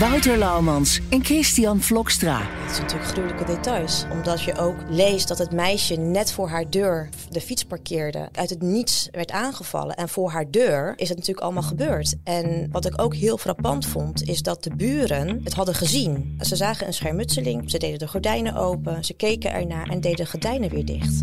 Wouter Laumans en Christian Vlokstra. Het zijn natuurlijk gruwelijke details. Omdat je ook leest dat het meisje net voor haar deur de fiets parkeerde. Uit het niets werd aangevallen. En voor haar deur is het natuurlijk allemaal gebeurd. En wat ik ook heel frappant vond, is dat de buren het hadden gezien. Ze zagen een schermutseling, ze deden de gordijnen open, ze keken ernaar en deden de gordijnen weer dicht.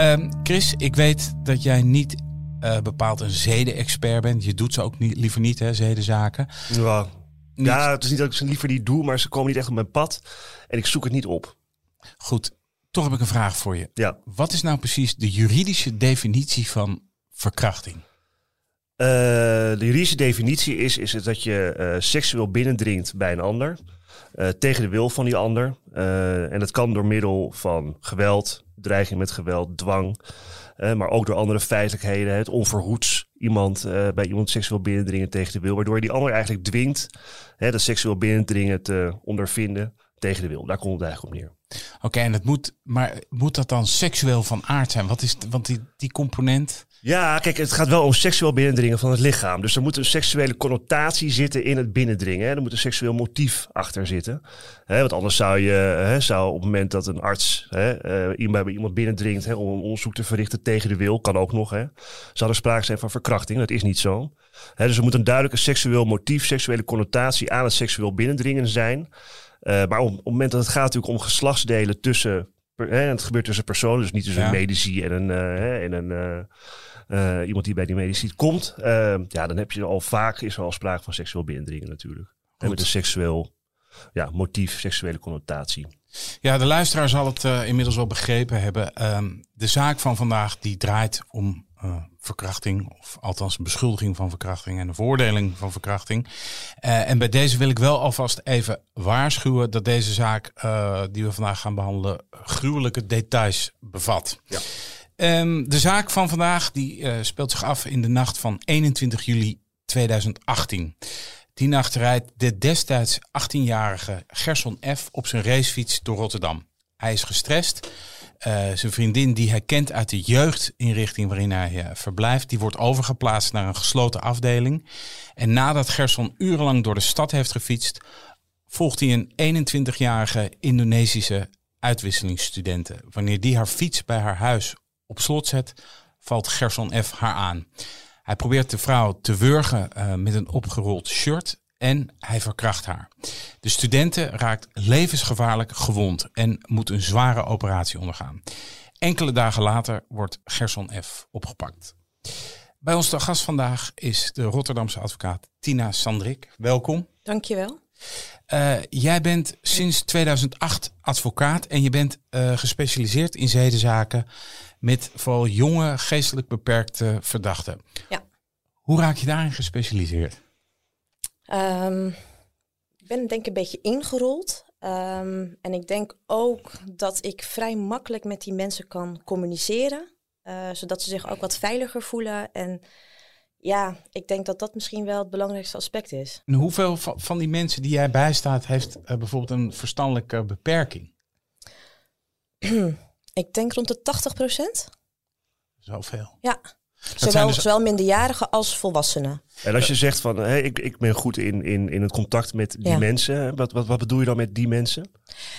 Um, Chris, ik weet dat jij niet uh, bepaald een zede-expert bent. Je doet ze ook niet, liever niet, hè, zedenzaken. Ja. ja, het is niet dat ik ze liever niet doe, maar ze komen niet echt op mijn pad. En ik zoek het niet op. Goed, toch heb ik een vraag voor je. Ja. Wat is nou precies de juridische definitie van verkrachting? Uh, de juridische definitie is, is het dat je uh, seksueel binnendringt bij een ander. Uh, tegen de wil van die ander. en dat kan door middel van geweld, dreiging met geweld, dwang. Uh, maar ook door andere feitelijkheden. Het onverhoeds iemand bij iemand seksueel binnendringen tegen de wil. Waardoor je die ander eigenlijk dwingt hè, dat seksueel binnendringen te ondervinden tegen de wil. Daar komt het eigenlijk op neer. Oké, en het moet, maar moet dat dan seksueel van aard zijn? Wat is, want die, die component. Ja, kijk, het gaat wel om seksueel binnendringen van het lichaam. Dus er moet een seksuele connotatie zitten in het binnendringen. Hè. Er moet een seksueel motief achter zitten. Hè, want anders zou je, hè, zou op het moment dat een arts hè, uh, iemand bij iemand binnendringt hè, om een onderzoek te verrichten tegen de wil, kan ook nog, hè, zou er sprake zijn van verkrachting. Dat is niet zo. Hè, dus er moet een duidelijke seksueel motief, seksuele connotatie aan het seksueel binnendringen zijn. Uh, maar op, op het moment dat het gaat natuurlijk om geslachtsdelen tussen Hè, het gebeurt tussen personen, dus niet tussen ja. een medici en een, uh, en een uh, uh, iemand die bij die medici komt. ja, dan heb je al vaak is er al sprake van seksueel binnendringen natuurlijk. En met een seksueel ja, motief, seksuele connotatie. Ja, de luisteraar zal het inmiddels wel begrepen hebben. Um, de zaak van vandaag die draait om verkrachting, of althans een beschuldiging van verkrachting en een veroordeling van verkrachting. Uh, en bij deze wil ik wel alvast even waarschuwen dat deze zaak uh, die we vandaag gaan behandelen gruwelijke details bevat. Ja. Um, de zaak van vandaag die uh, speelt zich af in de nacht van 21 juli 2018. Die nacht rijdt de destijds 18-jarige Gerson F. op zijn racefiets door Rotterdam. Hij is gestrest. Uh, zijn vriendin, die hij kent uit de jeugdinrichting waarin hij uh, verblijft, die wordt overgeplaatst naar een gesloten afdeling. En nadat Gerson urenlang door de stad heeft gefietst, volgt hij een 21-jarige Indonesische uitwisselingsstudente. Wanneer die haar fiets bij haar huis op slot zet, valt Gerson F. haar aan. Hij probeert de vrouw te wurgen uh, met een opgerold shirt en hij verkracht haar. De studenten raakt levensgevaarlijk gewond en moet een zware operatie ondergaan. Enkele dagen later wordt Gerson F. opgepakt. Bij ons de gast vandaag is de Rotterdamse advocaat Tina Sandrik. Welkom. Dankjewel. Uh, jij bent sinds 2008 advocaat en je bent uh, gespecialiseerd in zedenzaken met vooral jonge geestelijk beperkte verdachten. Ja. Hoe raak je daarin gespecialiseerd? Um, ik ben denk ik een beetje ingerold. Um, en ik denk ook dat ik vrij makkelijk met die mensen kan communiceren. Uh, zodat ze zich ook wat veiliger voelen. En ja, ik denk dat dat misschien wel het belangrijkste aspect is. En hoeveel van die mensen die jij bijstaat heeft uh, bijvoorbeeld een verstandelijke beperking? ik denk rond de 80 procent. Zoveel. Ja. Zowel, zijn dus- zowel minderjarigen als volwassenen. En als je zegt van, hé, ik, ik ben goed in, in, in het contact met die Ja. mensen. Wat, wat, wat bedoel je dan met die mensen?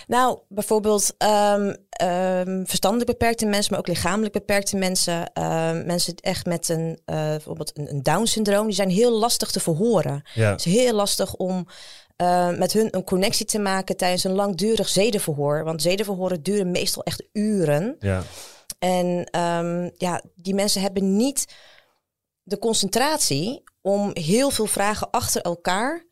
Nou, bijvoorbeeld ehm, ehm, verstandelijk beperkte mensen, maar ook lichamelijk beperkte mensen. ehm, mensen echt met een, eh, bijvoorbeeld een, een Down-syndroom, die zijn heel lastig te verhoren. Ja. Het is heel lastig om eh, met hun een connectie te maken tijdens een langdurig zedenverhoor. Want zedenverhoren duren meestal echt uren. Ja. En ehm, ja, die mensen hebben niet de concentratie om heel veel vragen achter elkaar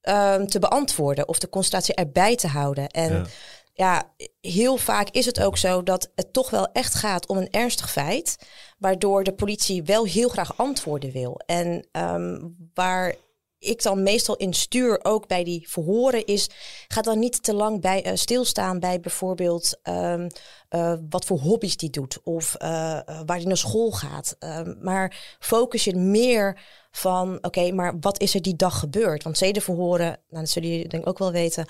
ehm, te beantwoorden of de concentratie erbij te houden. En Ja. ja. heel vaak is het ook zo dat het toch wel echt gaat om een ernstig feit, waardoor de politie wel heel graag antwoorden wil. En ehm, waar ik dan meestal in stuur, ook bij die verhoren, is ga dan niet te lang bij eh, stilstaan bij bijvoorbeeld ehm, eh, wat voor hobby's die doet of eh, waar die naar school gaat. Ehm, maar focus je meer van, oké, maar wat is er die dag gebeurd? Want zedenverhoren, nou, dat zullen jullie denk ik ook wel weten,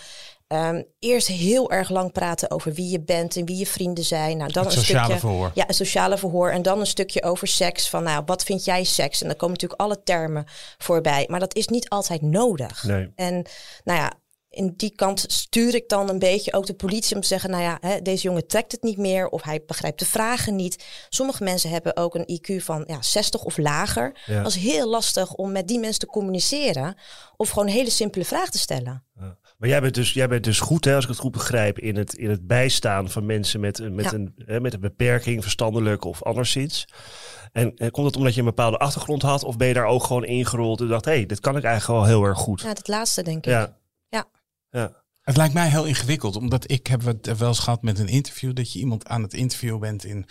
ehm, eerst heel erg lang praten over wie je bent en wie je vrienden zijn. Nou, dan Het een sociale stukje, verhoor. Ja, een sociale verhoor. En dan een stukje over seks. Van nou, wat vind jij seks? En dan komen natuurlijk alle termen voorbij. Maar dat is niet altijd nodig. Nee. En nou ja, in die kant stuur ik dan een beetje ook de politie om te zeggen, nou ja, hè, deze jongen trekt het niet meer of hij begrijpt de vragen niet. Sommige mensen hebben ook een IQ van ja, 60 of lager. Ja. Dat is heel lastig om met die mensen te communiceren of gewoon een hele simpele vraag te stellen. Maar jij bent dus, jij bent dus goed, hè, als ik het goed begrijp, in het, in het bijstaan van mensen met, een- met, Ja. een, hè, met een beperking, verstandelijk of anderszins. En, en komt het omdat je een bepaalde achtergrond had, of ben je daar ook gewoon ingerold en dacht, hé, hey, dit kan ik eigenlijk wel heel erg goed? Ja, het laatste denk ik. Ja. Ja. Ja. Het lijkt mij heel ingewikkeld, omdat ik heb het wel eens gehad met een interview, dat je iemand aan het interview bent in,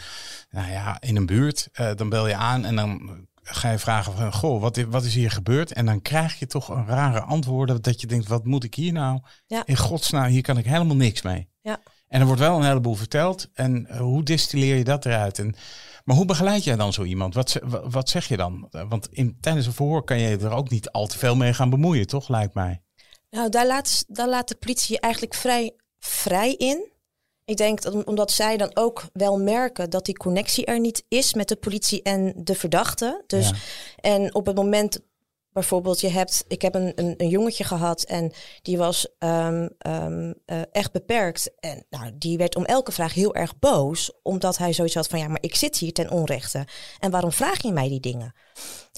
nou ja, in een buurt. Eh, dan bel je aan en dan ga je vragen van, goh, wat is, wat is hier gebeurd? En dan krijg je toch een rare antwoorden dat je denkt, wat moet ik hier nou? Ja. In godsnaam, hier kan ik helemaal niks mee. Ja. En er wordt wel een heleboel verteld. En eh, hoe distilleer je dat eruit? En, maar hoe begeleid jij dan zo iemand? Wat, wat zeg je dan? Want in, tijdens een verhoor kan je er ook niet al te veel mee gaan bemoeien, toch? Lijkt mij. Nou, daar laat, daar laat de politie je eigenlijk vrij, vrij in. Ik denk dat omdat zij dan ook wel merken dat die connectie er niet is met de politie en de verdachte. Dus, Ja. En op het moment, bijvoorbeeld, je hebt, ik heb een, een, een jongetje gehad en die was ehm, ehm, eh, echt beperkt. En nou, die werd om elke vraag heel erg boos, omdat hij zoiets had van ja, maar ik zit hier ten onrechte. En waarom vraag je mij die dingen?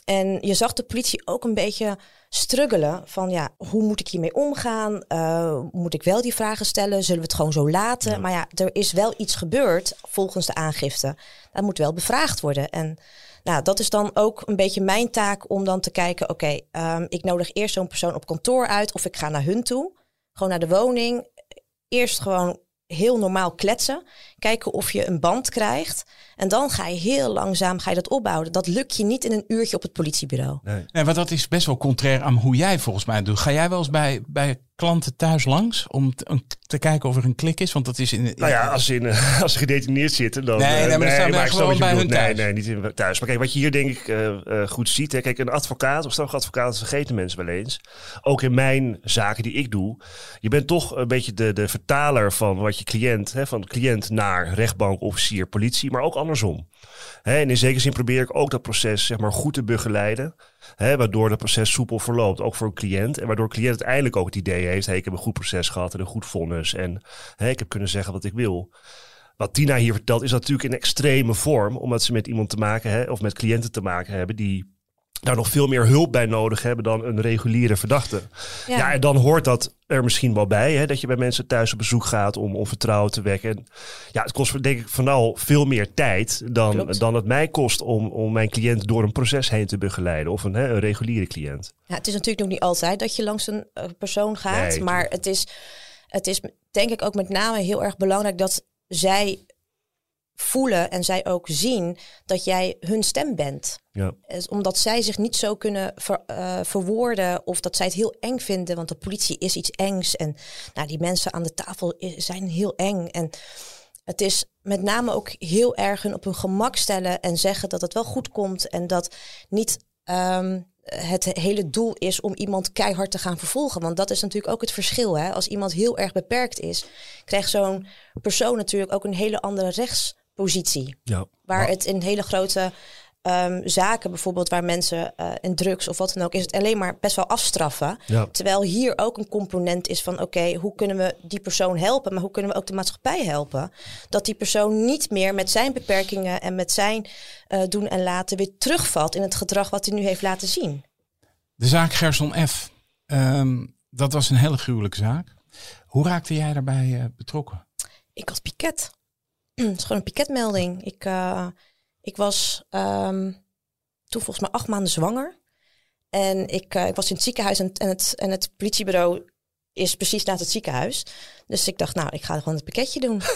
En je zag de politie ook een beetje struggelen van ja, hoe moet ik hiermee omgaan? Eh, moet ik wel die vragen stellen? Zullen we het gewoon zo laten? Maar ja, er is wel iets gebeurd volgens de aangifte. Dat moet wel bevraagd worden. En nou, dat is dan ook een beetje mijn taak om dan te kijken, oké, ehm, ik nodig eerst zo'n persoon op kantoor uit of ik ga naar hun toe. Gewoon naar de woning. Eerst gewoon heel normaal kletsen. Kijken of je een band krijgt. En dan ga je heel langzaam ga je dat opbouwen. Dat lukt je niet in een uurtje op het politiebureau. Nee. Nee, want dat is best wel contrair aan hoe jij volgens mij doet. Ga jij wel eens bij, bij klanten thuis langs om om te kijken of er een klik is? Want dat is in. Nou ja, als ze, in, eh, als ze gedetineerd zitten, dan... Nee, eh, nee, maar ik snap gewoon bij hun Nee, thuis. nee, niet in, thuis. Maar kijk, wat je hier denk ik eh, goed ziet. Hè, kijk, een advocaat of strafadvocaat, vergeten mensen wel eens. Ook in mijn zaken die ik doe. Je bent toch een beetje de, de vertaler van wat je cliënt... Hè, van cliënt naar rechtbank, officier, politie. Maar ook andersom. Hè, en in zekere zin probeer ik ook dat proces zeg maar, goed te begeleiden. Hè, waardoor het proces soepel verloopt, ook voor een cliënt. En waardoor de cliënt uiteindelijk ook het idee heeft... Hey, ik heb een goed proces gehad en een goed vonnis. En ik heb kunnen zeggen wat ik wil. Wat Tina hier vertelt is natuurlijk in extreme vorm. Omdat ze met iemand te maken hebben, of met cliënten te maken hebben... die daar nog veel meer hulp bij nodig hebben dan een reguliere verdachte. Ja, en dan hoort dat er misschien wel bij. Hè, dat je bij mensen thuis op bezoek gaat om, om vertrouwen te wekken. En ja, het kost denk ik vooral veel meer tijd dan, Klopt. dan het mij kost om, om mijn cliënt door een proces heen te begeleiden. Of een, hè, een reguliere cliënt. Ja, het is natuurlijk nog niet altijd dat je langs een eh, persoon gaat. Nee, maar het is, het is denk ik ook met name heel erg belangrijk dat zij voelen en zij ook zien dat jij hun stem bent. Ja. Is Omdat zij zich niet zo kunnen ver- eh, verwoorden of dat zij het heel eng vinden. Want de politie is iets engs. En nou, die mensen aan de tafel zijn heel eng. En het is met name ook heel erg hun op hun gemak stellen en zeggen dat het wel goed komt. En dat niet ehm, het hele doel is om iemand keihard te gaan vervolgen. Want dat is natuurlijk ook het verschil. Hè? Als iemand heel erg beperkt is, krijgt zo'n persoon natuurlijk ook een hele andere rechtspositie. Ja. Waar het een hele grote ehm, zaken, bijvoorbeeld waar mensen uh, in drugs of wat dan ook, is het alleen maar best wel afstraffen. Ja. Terwijl hier ook een component is van oké, hoe kunnen we die persoon helpen, maar hoe kunnen we ook de maatschappij helpen? Dat die persoon niet meer met zijn beperkingen en met zijn uh, doen en laten weer terugvalt in het gedrag wat hij nu heeft laten zien. De zaak Gerson F. Um, dat was een hele gruwelijke zaak. Hoe raakte jij daarbij uh, betrokken? Ik had piket. Het is gewoon een piketmelding. Ik, uh, ik was um, toen volgens mij acht maanden zwanger. En ik, uh, ik was in het ziekenhuis en, en, het, en het politiebureau is precies naast het ziekenhuis. Dus ik dacht, nou, ik ga gewoon het pakketje doen.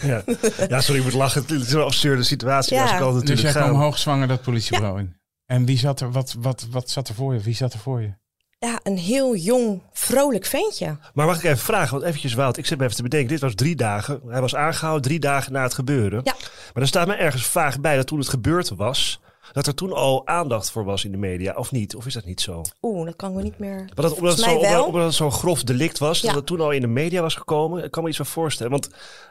Ja. ja, sorry, ik moet lachen. Het is een absurde situatie. Ja. Als ik altijd Dus jij kwam hoogzwanger dat politiebureau in. En wie zat er, wat, wat, wat zat er voor je? Wie zat er voor je? Ja, een heel jong, vrolijk ventje. Maar mag ik even vragen, want eventjes Wout, ik zit me even te bedenken. Dit was drie dagen. Hij was aangehouden drie dagen na het gebeuren. Ja. Maar er staat me ergens vaag bij dat toen het gebeurd was, dat er toen al aandacht voor was in de media, of niet? Of is dat niet zo? Oeh, dat kan ik me niet meer... Maar dat, omdat, het Volgens zo, mij wel. omdat, omdat het zo'n grof delict was, dat het toen al in de media was gekomen. Ik kan me iets van voorstellen. Want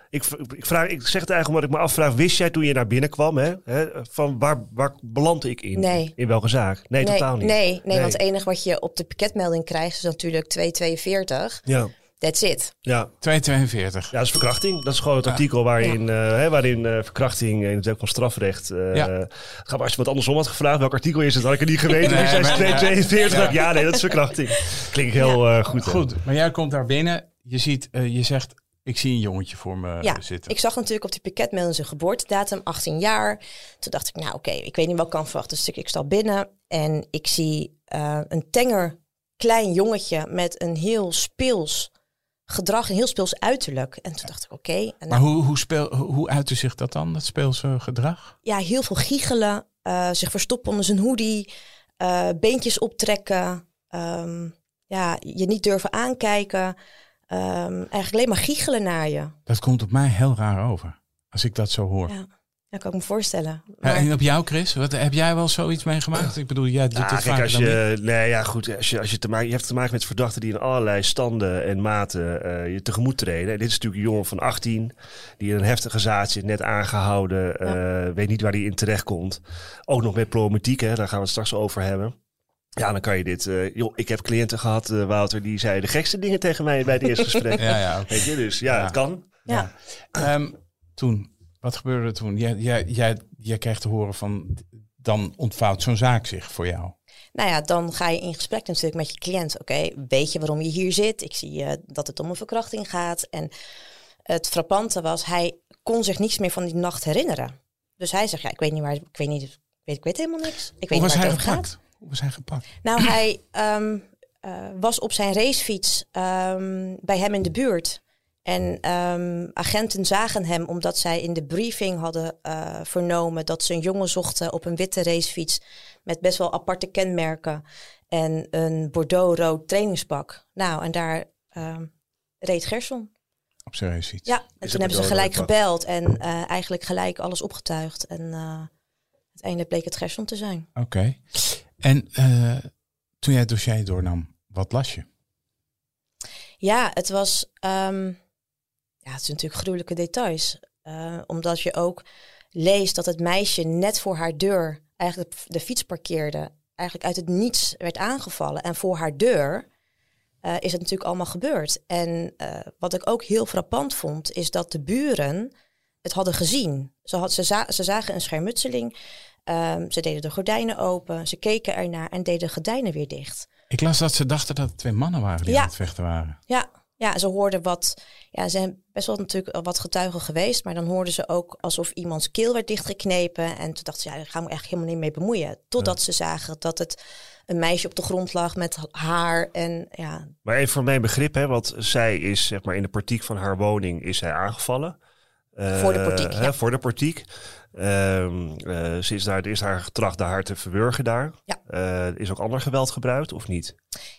ik, ik, vraag, ik zeg het eigenlijk omdat ik me afvraag, wist jij toen je naar binnen kwam, hè, hè, van waar, waar beland ik in? Nee. In welke zaak? Nee, totaal niet. Nee, nee, nee, want het enige wat je op de piketmelding krijgt is natuurlijk 242. Ja, That's it. ja. 242. Ja, dat is verkrachting. Dat is gewoon het artikel waarin, eh, hè, waarin eh, verkrachting in het werk van strafrecht. eh Ja. gaat, maar als je wat andersom had gevraagd, welk artikel is het, had ik het niet geweten. Nee, dus jij maar- 242. ja. Ja. nee, dat is verkrachting. Klinkt heel eh, goed. hè? Goed, maar jij komt daar binnen. Je ziet, eh, je zegt, ik zie een jongetje voor me Ja, zitten. ik zag natuurlijk op die piketmelding zijn geboortedatum, 18 jaar. Toen dacht ik, nou oké, ik weet niet wat ik kan verwachten. Dus ik, ik stap binnen en ik zie eh, een tenger klein jongetje met een heel speels gedrag, een heel speels uiterlijk. En toen dacht ik, oké. en Maar nou, hoe, hoe, speel, hoe uitte zich dat dan, dat speelse gedrag? ja, heel veel giechelen, eh, zich verstoppen onder zijn hoodie, eh, beentjes optrekken, ehm, ja, je niet durven aankijken. Ehm, eigenlijk alleen maar giechelen naar je. Dat komt op mij heel raar over. Als ik dat zo hoor. Ja, dat kan ik me voorstellen. Maar- en op jou, Chris? Wat, heb jij wel zoiets meegemaakt? Ik bedoel, jij doet Ja, het kijk, vaak als je, nee, ja, goed, als je, als je, te maken, je hebt te maken met verdachten die in allerlei standen en maten eh, je tegemoet treden. En dit is natuurlijk een jongen van 18 die in een heftige zaak zit, net aangehouden, eh, weet niet waar hij in terecht komt. Ook nog met problematiek, hè, daar gaan we het straks over hebben. Ja, dan kan je dit. eh, joh, ik heb cliënten gehad, eh, Wouter, die zeiden de gekste dingen tegen mij bij het eerste gesprek. Ja, ja, oké. Weet je, dus ja, Ja. het kan. ja. Ehm, toen, wat gebeurde er toen? Jij, jij, jij, jij kreeg te horen van, dan ontvouwt zo'n zaak zich voor jou. Nou ja, dan ga je in gesprek natuurlijk met je cliënt. Oké, weet je waarom je hier zit? Ik zie eh, dat het om een verkrachting gaat. En het frappante was, hij kon zich niets meer van die nacht herinneren. Dus hij zegt, ja, ik weet niet waar, ik weet niet, ik weet, ik weet helemaal niks. Ik weet Hoe niet waar hij het over gaat. gepakt? Hoe was hij gepakt? Nou, hij ehm, eh, was op zijn racefiets ehm, bij hem in de buurt. En ehm, agenten zagen hem omdat zij in de briefing hadden eh, vernomen dat ze een jongen zochten op een witte racefiets met best wel aparte kenmerken en een bordeaux-rood trainingspak. Nou, en daar ehm, reed Gerson. Op zijn racefiets. Ja, en toen hebben ze gelijk gebeld en eh, eigenlijk gelijk alles opgetuigd. En eh, uiteindelijk bleek het Gerson te zijn. Oké. En toen jij het dossier doornam, wat las je? Ja, het was. ehm, ja, het is natuurlijk gruwelijke details. Eh, omdat je ook leest dat het meisje net voor haar deur eigenlijk de fiets parkeerde. Eigenlijk uit het niets werd aangevallen. En voor haar deur eh, is het natuurlijk allemaal gebeurd. En eh, wat ik ook heel frappant vond, is dat de buren het hadden gezien. Ze, had, ze, za- ze zagen een schermutseling. Ehm, ze deden de gordijnen open. Ze keken ernaar en deden de gordijnen weer dicht. Ik las dat ze dachten dat het twee mannen waren die Ja. aan het vechten waren. Ja, ja, ze hoorden wat. Ja, er zijn best wel natuurlijk wat getuigen geweest, maar dan hoorden ze ook alsof iemands keel werd dichtgeknepen. En toen dachten ze, ja, daar gaan we eigenlijk helemaal niet mee bemoeien. Totdat ze zagen dat het een meisje op de grond lag met haar en ja, Maar even voor mijn begrip, hè, want zij is zeg maar in de portiek van haar woning is zij aangevallen. Eh, Voor de portiek, hè, ja. Voor de portiek. Eh, ze is daar, is haar getracht haar te verwurgen daar. Ja. Eh, is ook ander geweld gebruikt of niet?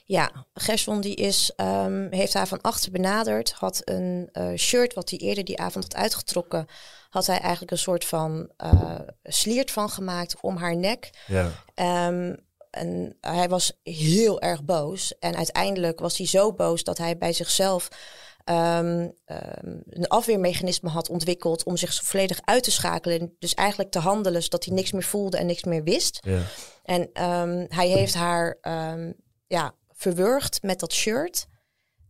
Ja, Gerson die is, ehm, heeft haar van achter benaderd. Had een eh, shirt wat hij eerder die avond had uitgetrokken. Had hij eigenlijk een soort van eh sliert van gemaakt om haar nek. Ja. Ehm, en hij was heel erg boos. En uiteindelijk was hij zo boos dat hij bij zichzelf ehm, een afweermechanisme had ontwikkeld om zich volledig uit te schakelen. En dus eigenlijk te handelen zodat hij niks meer voelde en niks meer wist. Ja. En hij heeft haar ja, verwurgd met dat shirt.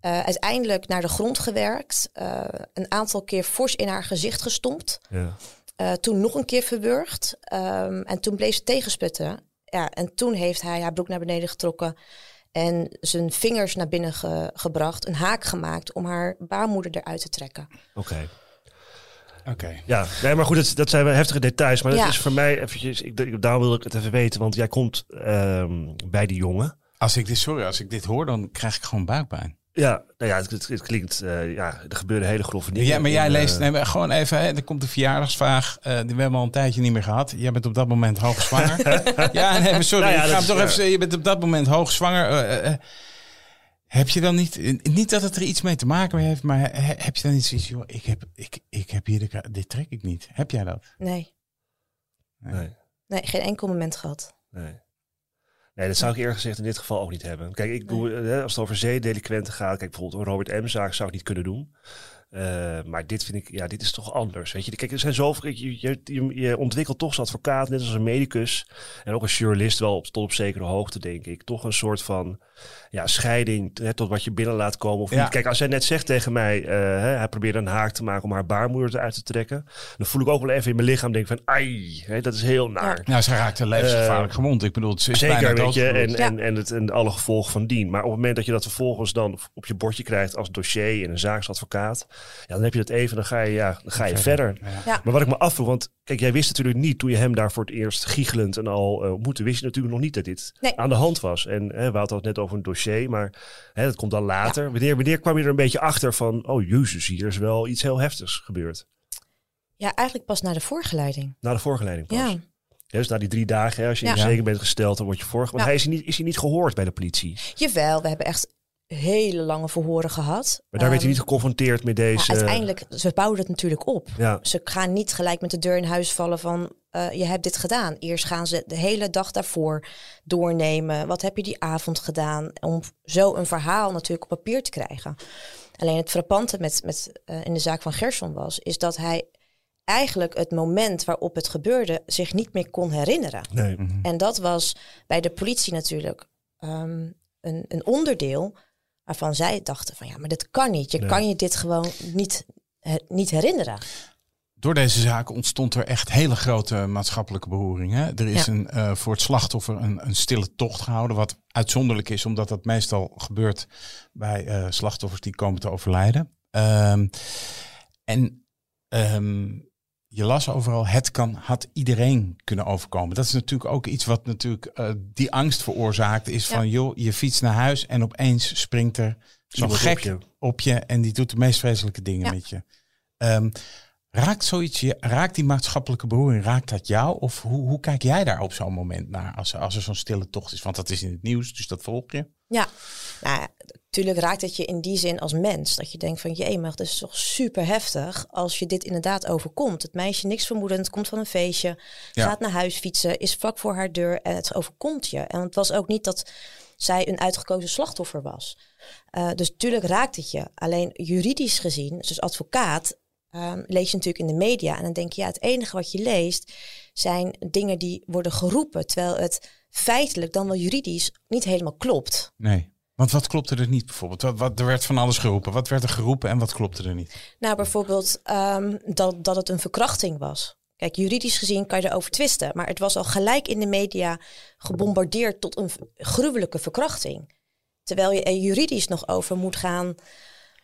Eh, uiteindelijk naar de grond gewerkt. eh, een aantal keer fors in haar gezicht gestompt. Ja. Eh, toen nog een keer verwurgd. ehm, en toen bleef ze tegensputten. Ja, en toen heeft hij haar broek naar beneden getrokken. En zijn vingers naar binnen ge- gebracht. Een haak gemaakt om haar baarmoeder eruit te trekken. Oké. Oké. Ja, nee, maar goed, dat, dat zijn wel heftige details. Maar dat Ja. is voor mij eventjes, ik, ik- daarom wil ik het even weten. Want jij komt ehm, bij die jongen. Als ik dit, sorry, als ik dit hoor, dan krijg ik gewoon buikpijn. Ja, nou ja, het, het, het klinkt, eh, ja, er gebeuren hele grove dingen. Ja, maar jij in, eh, leest, nee, maar gewoon even, hè, er komt de verjaardagsvraag, eh, die we hebben al een tijdje niet meer gehad. Jij bent op dat moment hoogzwanger. ja, nee, maar sorry, Nou ja, ik ga is, toch ja. even zeggen, je bent op dat moment hoogzwanger. Eh, heb je dan niet, niet dat het er iets mee te maken heeft, maar he- heb je dan niet zoiets, joh, ik heb, ik, ik heb hier, de, dit trek ik niet. Heb jij dat? Nee, Nee, nee geen enkel moment gehad. nee. Nee, dat zou ik eerlijk gezegd in dit geval ook niet hebben. Kijk, ik doe, eh, als het over zeedelinquenten gaat, kijk bijvoorbeeld een Robert M-zaak zou ik niet kunnen doen. Eh, maar dit vind ik, ja, dit is toch anders. Weet je, kijk, er zijn zoveel, je, je, je, je ontwikkelt toch als advocaat, net als een medicus en ook als journalist wel op, tot op zekere hoogte, denk ik. Toch een soort van ja, scheiding hè, tot wat je binnen laat komen of Ja. niet. Kijk, als hij net zegt tegen mij, eh, hè, hij probeerde een haak te maken om haar baarmoeder eruit te trekken, dan voel ik ook wel even in mijn lichaam, denk van, ai, hè, dat is heel naar. Nou, ze raakte levensgevaarlijk gewond. Ik bedoel, ze is bijna Zeker, weet je, en. Ja. en, en, het, en alle gevolgen van dien. Maar op het moment dat je dat vervolgens dan op je bordje krijgt als dossier en een zaaksadvocaat, ja, dan heb je dat even, dan ga je, ja, dan ga je verder. Ja. Maar wat ik me afvroeg, want kijk, jij wist natuurlijk niet toen je hem daar voor het eerst giechelend en al eh, ontmoette, wist je natuurlijk nog niet dat dit Nee. aan de hand was. En hè, we hadden het net over een dossier, maar hè, dat komt dan later. Wanneer, wanneer kwam je er een beetje achter van, oh jezus, hier is wel iets heel heftigs gebeurd? Ja, eigenlijk pas na de voorgeleiding. Na de voorgeleiding pas. Ja. Ja, dus na die drie dagen, hè, als je Ja. in zeker bent gesteld, dan word je voorgeleid. Want Ja. hij is, niet, is hij niet gehoord bij de politie? Jawel, we hebben echt hele lange verhoren gehad. Maar daar werd hij Ehm, niet geconfronteerd met ja, deze... uiteindelijk, ze bouwen het natuurlijk op. Ja, Ze gaan niet gelijk met de deur in huis vallen van eh, je hebt dit gedaan. Eerst gaan ze de hele dag daarvoor doornemen. Wat heb je die avond gedaan? Om zo een verhaal natuurlijk op papier te krijgen. Alleen het frappante met, met, eh, in de zaak van Gerson was, is dat hij eigenlijk het moment waarop het gebeurde zich niet meer kon herinneren. nee. En dat was bij de politie natuurlijk ehm, een, een onderdeel waarvan zij dachten van ja, maar dit kan niet. Je Nee. kan je dit gewoon niet, niet herinneren. Door deze zaak ontstond er echt hele grote maatschappelijke beroering. Hè? Er is Ja. een, eh, voor het slachtoffer een, een stille tocht gehouden, wat uitzonderlijk is, omdat dat meestal gebeurt bij eh, slachtoffers die komen te overlijden. Ehm, en ehm, je las overal, het kan, had iedereen kunnen overkomen. Dat is natuurlijk ook iets wat natuurlijk eh, die angst veroorzaakt, is Ja. van joh, je fietst naar huis en opeens springt er zo'n gek op je. op je en die doet de meest vreselijke dingen Ja. met je. Ehm, raakt zoiets, je, raakt die maatschappelijke beroering, raakt dat jou? Of hoe, hoe kijk jij daar op zo'n moment naar als, er- als er zo'n stille tocht is? Want dat is in het nieuws, dus dat volg je. Ja, nou, ja, natuurlijk raakt het je in die zin als mens. Dat je denkt van, jee, maar het is toch super heftig als je dit inderdaad overkomt. Het meisje niks vermoedend, komt van een feestje, Ja. gaat naar huis fietsen, is vlak voor haar deur en het overkomt je. En het was ook niet dat zij een uitgekozen slachtoffer was. Eh, dus natuurlijk raakt het je. Alleen juridisch gezien, dus advocaat, ehm, lees je natuurlijk in de media en dan denk je, ja, het enige wat je leest zijn dingen die worden geroepen, terwijl het feitelijk dan wel juridisch niet helemaal klopt. Nee. Want wat klopte er niet bijvoorbeeld? Wat, wat, er werd van alles geroepen. Wat werd er geroepen en wat klopte er niet? Nou, bijvoorbeeld ehm, dat, dat het een verkrachting was. Kijk, juridisch gezien kan je erover twisten, maar het was al gelijk in de media gebombardeerd tot een gruwelijke verkrachting. Terwijl je er juridisch nog over moet gaan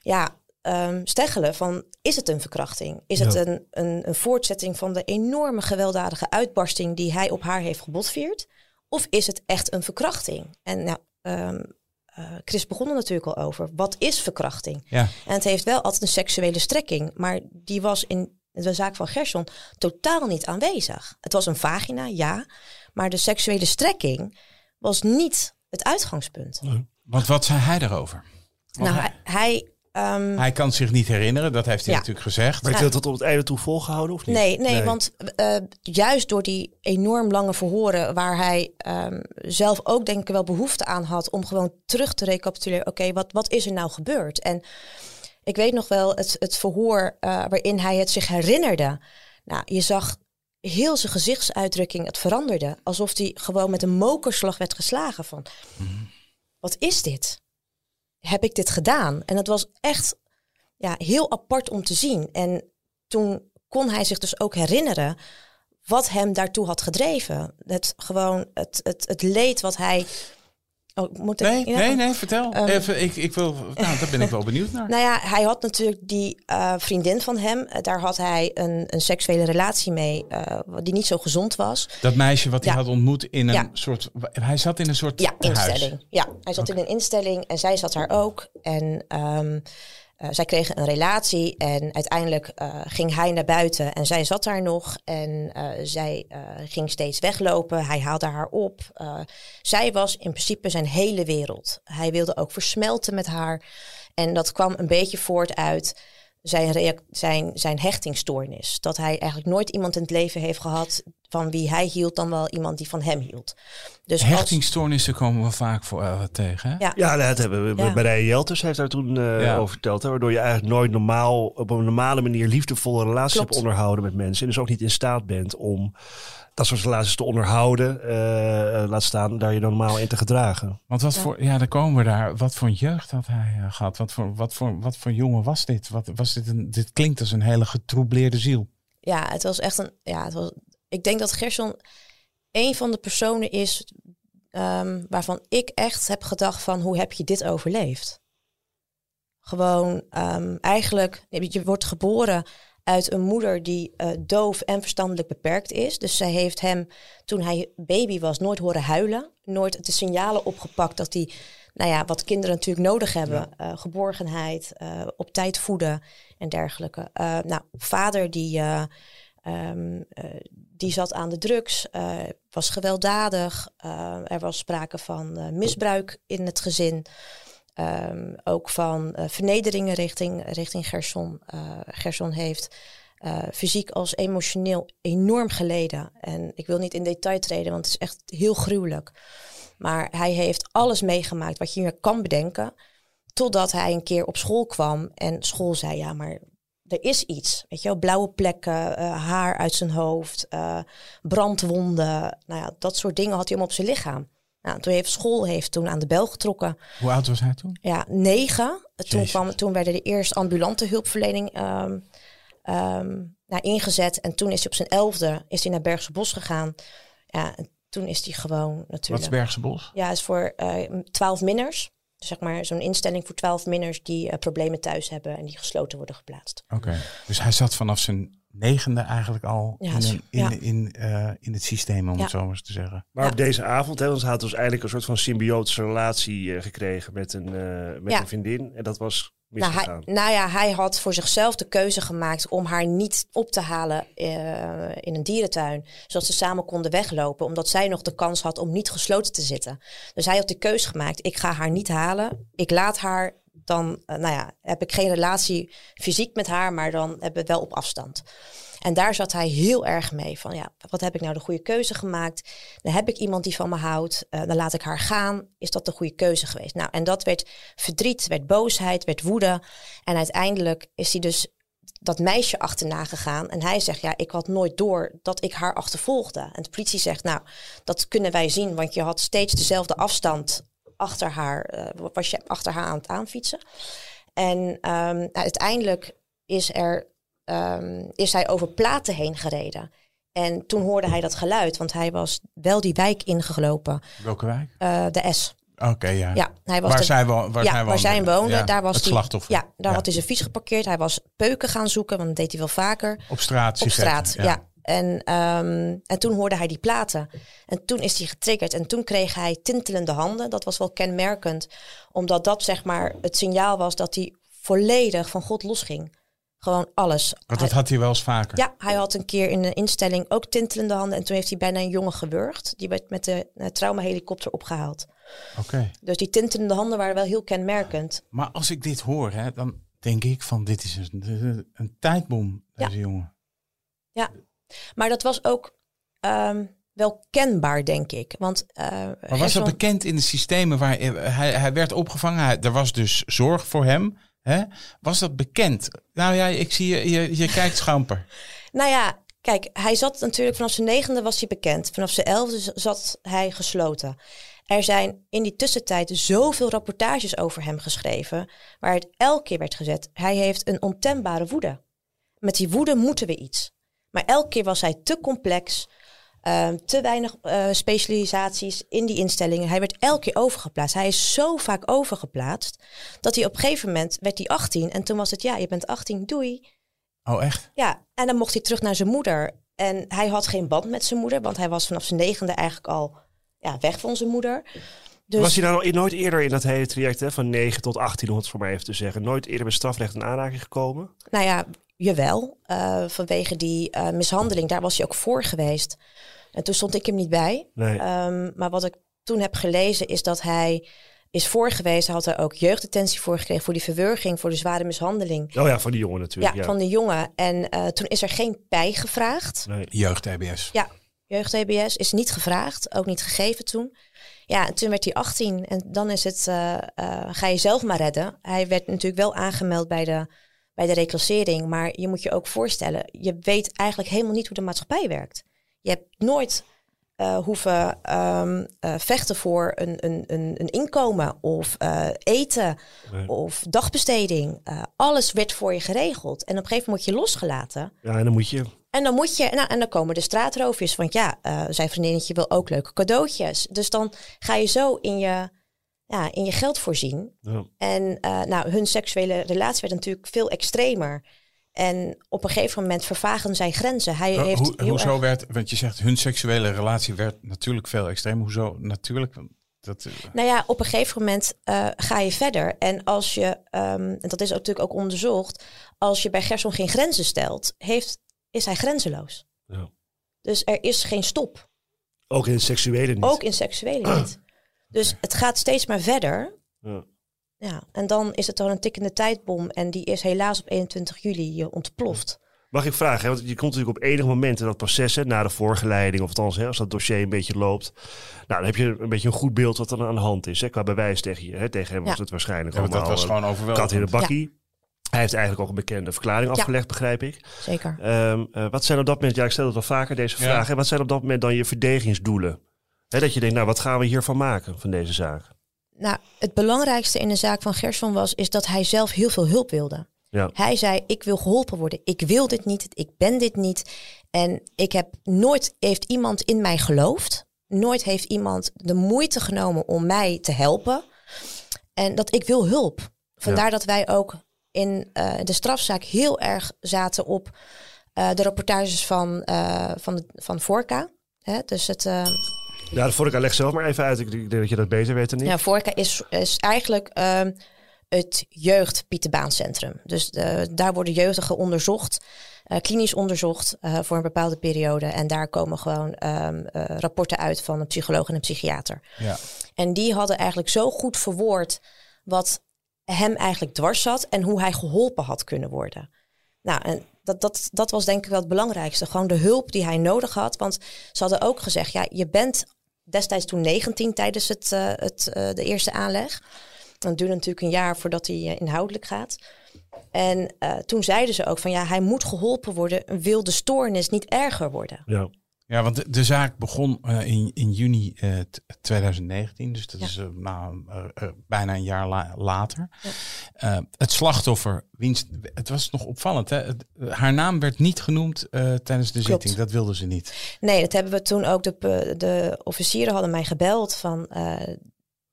ja, ehm steggelen van is het een verkrachting? Is het een, een, een voortzetting van de enorme gewelddadige uitbarsting die hij op haar heeft gebotvierd? Of is het echt een verkrachting? En nou, ehm, eh, Chris begon er natuurlijk al over. Wat is verkrachting? Ja. En het heeft wel altijd een seksuele strekking, maar die was in de zaak van Gerson totaal niet aanwezig. Het was een vagina, ja, maar de seksuele strekking was niet het uitgangspunt. Want wat zei hij daarover? Nou, hij, hij, hij, ehm, hij kan zich niet herinneren, dat heeft hij Ja. natuurlijk gezegd. Maar heeft hij dat tot op het einde toe volgehouden of niet? nee, nee, want eh, juist door die enorm lange verhoren, waar hij ehm, zelf ook denk ik wel behoefte aan had om gewoon terug te recapituleren, oké, wat, wat is er nou gebeurd? En Ik weet nog wel het, het verhoor eh, waarin hij het zich herinnerde. Nou, je zag heel zijn gezichtsuitdrukking, het veranderde. Alsof hij gewoon met een mokerslag werd geslagen van... Wat is dit? Heb ik dit gedaan? En het was echt ja, heel apart om te zien. En toen kon hij zich dus ook herinneren wat hem daartoe had gedreven. Het gewoon het, het, het leed wat hij. Oh, moet ik- Nee, ja? nee, nee, vertel. Ehm, Even, ik, ik wil, nou, daar ben ik wel benieuwd naar. Nou ja, hij had natuurlijk die eh, vriendin van hem. eh, daar had hij een, een seksuele relatie mee, eh, die niet zo gezond was. Dat meisje wat hij had ontmoet in een Ja. soort... Hij zat in een soort Ja, instelling. Ja, hij zat in een instelling en zij zat daar ook. En ehm, eh, zij kregen een relatie en uiteindelijk eh, ging hij naar buiten en zij zat daar nog. En eh, zij ging steeds weglopen. Hij haalde haar op. Zij was in principe zijn hele wereld. Hij wilde ook versmelten met haar. En dat kwam een beetje voort uit zijn, zijn, zijn hechtingstoornis. Dat hij eigenlijk nooit iemand in het leven heeft gehad van wie hij hield, dan wel iemand die van hem hield. Dus als- Hechtingstoornissen komen we vaak voor, eh, tegen. Hè? Ja. Ja, dat hebben we. Ja. Marije Jelters heeft daar toen eh, Ja. over verteld. Hè, waardoor je eigenlijk nooit normaal, op een normale manier liefdevolle relaties Klopt. hebt onderhouden met mensen. En dus ook niet in staat bent om dat soort relaties te onderhouden. eh, eh, laat staan daar je normaal in te gedragen. Want wat voor, ja, dan komen we daar. Wat voor jeugd had hij eh, gehad? Wat voor, wat, voor, wat voor jongen was dit? Wat, was dit, een, dit klinkt als een hele getroubleerde ziel. Ja, het was echt een. Ja, het was, ik denk dat Gerson een van de personen is ehm, waarvan ik echt heb gedacht van hoe heb je dit overleefd? Gewoon ehm, eigenlijk, je wordt geboren uit een moeder die eh, doof en verstandelijk beperkt is. Dus zij heeft hem toen hij baby was nooit horen huilen. Nooit de signalen opgepakt dat hij, nou ja, wat kinderen natuurlijk nodig hebben. eh, geborgenheid, eh, op tijd voeden en dergelijke. Nou, vader die... eh, Ehm, eh, die zat aan de drugs, was gewelddadig. er was sprake van misbruik in het gezin. Ehm, ook van eh, vernederingen richting, richting Gerson. Eh, Gerson heeft eh, fysiek als emotioneel enorm geleden. En ik wil niet in detail treden, want het is echt heel gruwelijk. Maar hij heeft alles meegemaakt wat je je kan bedenken. Totdat hij een keer op school kwam en school zei: Ja, maar er is iets. Weet je wel, blauwe plekken, haar uit zijn hoofd, brandwonden. Nou ja, dat soort dingen had hij om op zijn lichaam. Nou, toen heeft school heeft toen aan de bel getrokken. Hoe oud was hij toen? Ja, negen. Toen, kwam, toen werden de eerste ambulante hulpverlening ehm, ehm, nou, ingezet. En toen is hij op zijn elfde is hij naar Bergse Bos gegaan. Ja, en toen is hij gewoon Wat natuurlijk... is Bergse Bos? Ja, is voor eh, twaalf minners. Dus zeg maar zo'n instelling voor twaalf minners die eh, problemen thuis hebben en die gesloten worden geplaatst. Oké. Dus hij zat vanaf zijn negende eigenlijk al Ja, in, in, ja. in, eh, in het systeem, om Ja. het zo maar eens te zeggen. Maar Ja. op deze avond, hè, want ze had dus eigenlijk een soort van symbiotische relatie eh, gekregen met een, eh, met Ja. een vriendin. En dat was Nou misgegaan. hij, nou ja, hij had voor zichzelf de keuze gemaakt om haar niet op te halen eh, in een dierentuin. Zodat ze samen konden weglopen. Omdat zij nog de kans had om niet gesloten te zitten. Dus hij had de keuze gemaakt. Ik ga haar niet halen. Ik laat haar. Dan eh, nou ja, heb ik geen relatie fysiek met haar. Maar dan hebben we wel op afstand. En daar zat hij heel erg mee. Van ja, wat heb ik nou de goede keuze gemaakt? Dan heb ik iemand die van me houdt. eh, dan laat ik haar gaan. Is dat de goede keuze geweest? Nou, en dat werd verdriet, werd boosheid, werd woede. En uiteindelijk is hij dus dat meisje achterna gegaan. En hij zegt, ja, ik had nooit door dat ik haar achtervolgde. En de politie zegt, nou, dat kunnen wij zien. Want je had steeds dezelfde afstand achter haar. eh, was je achter haar aan het aanfietsen. En ehm, nou, uiteindelijk is, er, ehm, is hij over platen heen gereden. En toen hoorde hij dat geluid, want hij was wel die wijk ingelopen, Welke wijk? eh, de S. Oké, ja. Ja, hij was Waar, de- zij wo- waar ja, zij waar woonde. zij woonde, Ja, daar was het hij. slachtoffer. Ja, daar had hij zijn fiets geparkeerd. Hij was peuken gaan zoeken, want dat deed hij wel vaker. Op straat. Op straat, ja. En, ehm, en toen hoorde hij die platen. En toen is hij getriggerd. En toen kreeg hij tintelende handen. Dat was wel kenmerkend. Omdat dat zeg maar het signaal was dat hij volledig van God losging. Gewoon alles. Want Hij- dat had hij wel eens vaker. ja, hij had een keer in een instelling ook tintelende handen. En toen heeft hij bijna een jongen gewurgd. Die werd met de uh, traumahelikopter opgehaald. Oké. Dus die tintelende handen waren wel heel kenmerkend. Maar als ik dit hoor, hè, dan denk ik van dit is een, een tijdbom, Ja. deze jongen. Maar dat was ook ehm, wel kenbaar, denk ik. Want, eh, Maar was dat bekend in de systemen waar hij, hij werd opgevangen? Hij- er was dus zorg voor hem. Hè? Was dat bekend? Nou ja, ik zie je, je, je kijkt schamper. Nou ja, kijk, hij zat natuurlijk vanaf zijn negende was hij bekend. Vanaf zijn elfde zat hij gesloten. Er zijn in die tussentijd zoveel rapportages over hem geschreven, waar het elke keer werd gezet. Hij heeft een ontembare woede. Met die woede moeten we iets. Maar elke keer was hij te complex, ehm, te weinig eh, specialisaties in die instellingen. Hij werd elke keer overgeplaatst. Hij is zo vaak overgeplaatst dat hij op een gegeven moment werd hij 18 en toen was het ja, je bent 18, doei. Oh, echt? Ja, en dan mocht hij terug naar zijn moeder. En hij had geen band met zijn moeder, want hij was vanaf zijn negende eigenlijk al ja, weg van zijn moeder. Dus, Was hij nou nooit eerder in dat hele traject hè, van 9 tot 18, om het voor mij even te zeggen, nooit eerder met strafrecht in aanraking gekomen? Nou ja, jawel. eh, vanwege die eh, mishandeling, daar was hij ook voor geweest. En toen stond ik hem niet bij. Nee. Ehm, maar wat ik toen heb gelezen is dat hij is voor geweest. Hij had er ook jeugddetentie voor gekregen voor die verwurging, voor de zware mishandeling. Oh ja, van die jongen natuurlijk. Ja, van de jongen. En eh, toen is er geen pij gevraagd. Nee. Jeugd-EBS. Ja, jeugd-TBS is niet gevraagd, ook niet gegeven toen. Ja, en toen werd hij 18 en dan is het, eh, eh, ga je zelf maar redden. Hij werd natuurlijk wel aangemeld bij de, bij de reclassering, maar je moet je ook voorstellen, je weet eigenlijk helemaal niet hoe de maatschappij werkt. Je hebt nooit eh, hoeven ehm, eh, vechten voor een, een, een, een inkomen of eh, eten Nee. of dagbesteding. Alles werd voor je geregeld. En op een gegeven moment word je losgelaten. Ja, en dan moet je. En dan moet je, nou, en dan komen de straatroofjes. Want ja, zijn vriendinnetje wil ook leuke cadeautjes. Dus dan ga je zo in je, ja, in je geld voorzien. Ja. En eh, nou, hun seksuele relatie werd natuurlijk veel extremer. En op een gegeven moment vervagen zijn grenzen. Hij heeft hoezo erg- werd, want je zegt hun seksuele relatie werd natuurlijk veel extremer. Hoezo natuurlijk? Dat, eh, Nou ja, op een gegeven moment eh, ga je verder. En als je, ehm, en dat is ook natuurlijk ook onderzocht, als je bij Gerson geen grenzen stelt, heeft, is hij grenzeloos. Ja. Dus er is geen stop. Ook in seksuele niet. Ook in seksuele niet. Dus het gaat steeds maar verder. Ja. Ja, en dan is het dan een tikkende tijdbom. En die is helaas op 21 juli eh, ontploft. Mag ik vragen, hè? want je komt natuurlijk op enig moment in dat proces, hè, na de voorgeleiding, of althans, hè, als dat dossier een beetje loopt, nou, dan heb je een beetje een goed beeld wat er aan de hand is. Hè, qua bewijs tegen je. Hè. Tegen hem was Ja. het waarschijnlijk ja, allemaal dat was eh, gewoon overweldigend. kat in de bakkie. Hij heeft eigenlijk ook een bekende verklaring Ja. afgelegd, begrijp ik. Zeker. Ehm, eh, wat zijn op dat moment, ja, ik stel het al vaker, deze Ja. vraag, hè, wat zijn op dat moment dan je verdedigingsdoelen? Dat je denkt, nou, wat gaan we hiervan maken, van deze zaak? Nou, het belangrijkste in de zaak van Gerson was, is dat hij zelf heel veel hulp wilde. Ja. Hij zei, ik wil geholpen worden. Ik wil dit niet. Ik ben dit niet. En ik heb nooit, heeft iemand in mij geloofd. Nooit heeft iemand de moeite genomen om mij te helpen. En dat ik wil hulp. Vandaar dat wij ook in eh, de strafzaak heel erg zaten op eh, de rapportages van, eh van, de, van Vorka. Hè, dus het, Ja, dat vond ik, leg zelf maar even uit. Ik denk dat je dat beter weet dan ik. ja, Vorka is, is eigenlijk ehm, het jeugd Pieterbaancentrum. Dus eh, daar worden jeugdigen onderzocht, eh, klinisch onderzocht eh, voor een bepaalde periode. En daar komen gewoon ehm, eh, rapporten uit van een psycholoog en een psychiater. Ja. En die hadden eigenlijk zo goed verwoord wat hem eigenlijk dwars zat en hoe hij geholpen had kunnen worden. Nou, en dat, dat, dat was denk ik wel het belangrijkste. Gewoon de hulp die hij nodig had. Want ze hadden ook gezegd, ja, je bent destijds toen 19 tijdens het, eh, het, eh, de eerste aanleg. Het duurde natuurlijk een jaar voordat hij eh, inhoudelijk gaat. En eh, toen zeiden ze ook van ja, hij moet geholpen worden. Wil de stoornis niet erger worden? Ja. Ja, want de, de zaak begon eh, in, in juni eh, t- 2019, dus dat Ja. is nou, bijna een jaar la- later. Eh, het slachtoffer, wiens, het was nog opvallend, hè? Het- haar naam werd niet genoemd eh, tijdens de Klopt. zitting, dat wilden ze niet. Nee, dat hebben we toen ook. De, de officieren hadden mij gebeld van eh,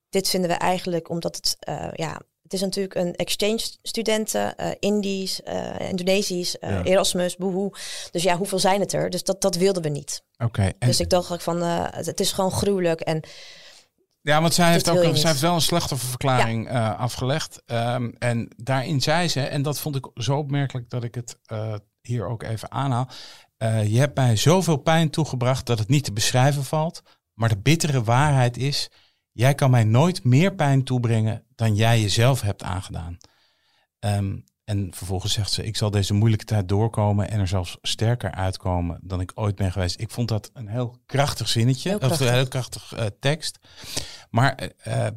dit vinden we eigenlijk omdat het eh, ja. Het is natuurlijk een exchange studenten, eh Indisch, eh, Indonesisch, eh, Ja. Erasmus, boehoe. Dus ja, hoeveel zijn het er? Dus dat, dat wilden we niet. Oké, en- Dus ik dacht ook van, eh, het, het is gewoon gruwelijk. En Ja, want zij heeft, ook, zij heeft wel een slachtofferverklaring eh, afgelegd. Ehm, en daarin zei ze, en dat vond ik zo opmerkelijk dat ik het eh, hier ook even aanhaal. eh, je hebt mij zoveel pijn toegebracht dat het niet te beschrijven valt. Maar de bittere waarheid is, jij kan mij nooit meer pijn toebrengen dan jij jezelf hebt aangedaan. Ehm, en vervolgens zegt ze, ik zal deze moeilijke tijd doorkomen en er zelfs sterker uitkomen dan ik ooit ben geweest. Ik vond dat een heel krachtig zinnetje, Heel of een krachtig. heel krachtig eh, tekst. Maar eh, eh,